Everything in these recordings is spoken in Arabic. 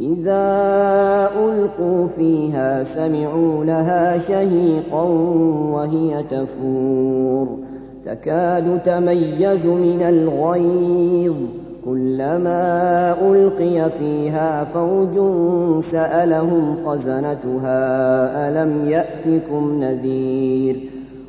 إذا ألقوا فيها سمعوا لها شهيقا وهي تفور. تكاد تميز من الغيظ. كلما ألقي فيها فوج سألهم خزنتها ألم يأتكم نذير؟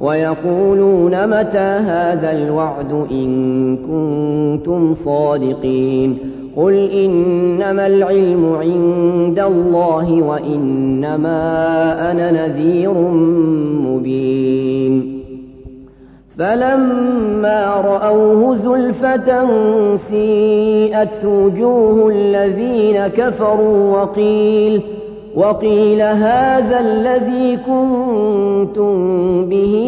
ويقولون متى هذا الوعد إن كنتم صادقين قل إنما العلم عند الله وإنما أنا نذير مبين. فلما رأوه زلفة سيئ سيئت وجوه الذين كفروا وقيل وقيل هذا الذي كنتم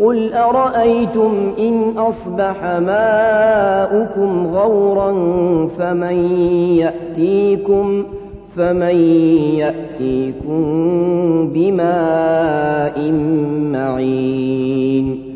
قل أرأيتم إن أصبح ماؤكم غورا فمن يأتيكم فمن يأتيكم بماء معين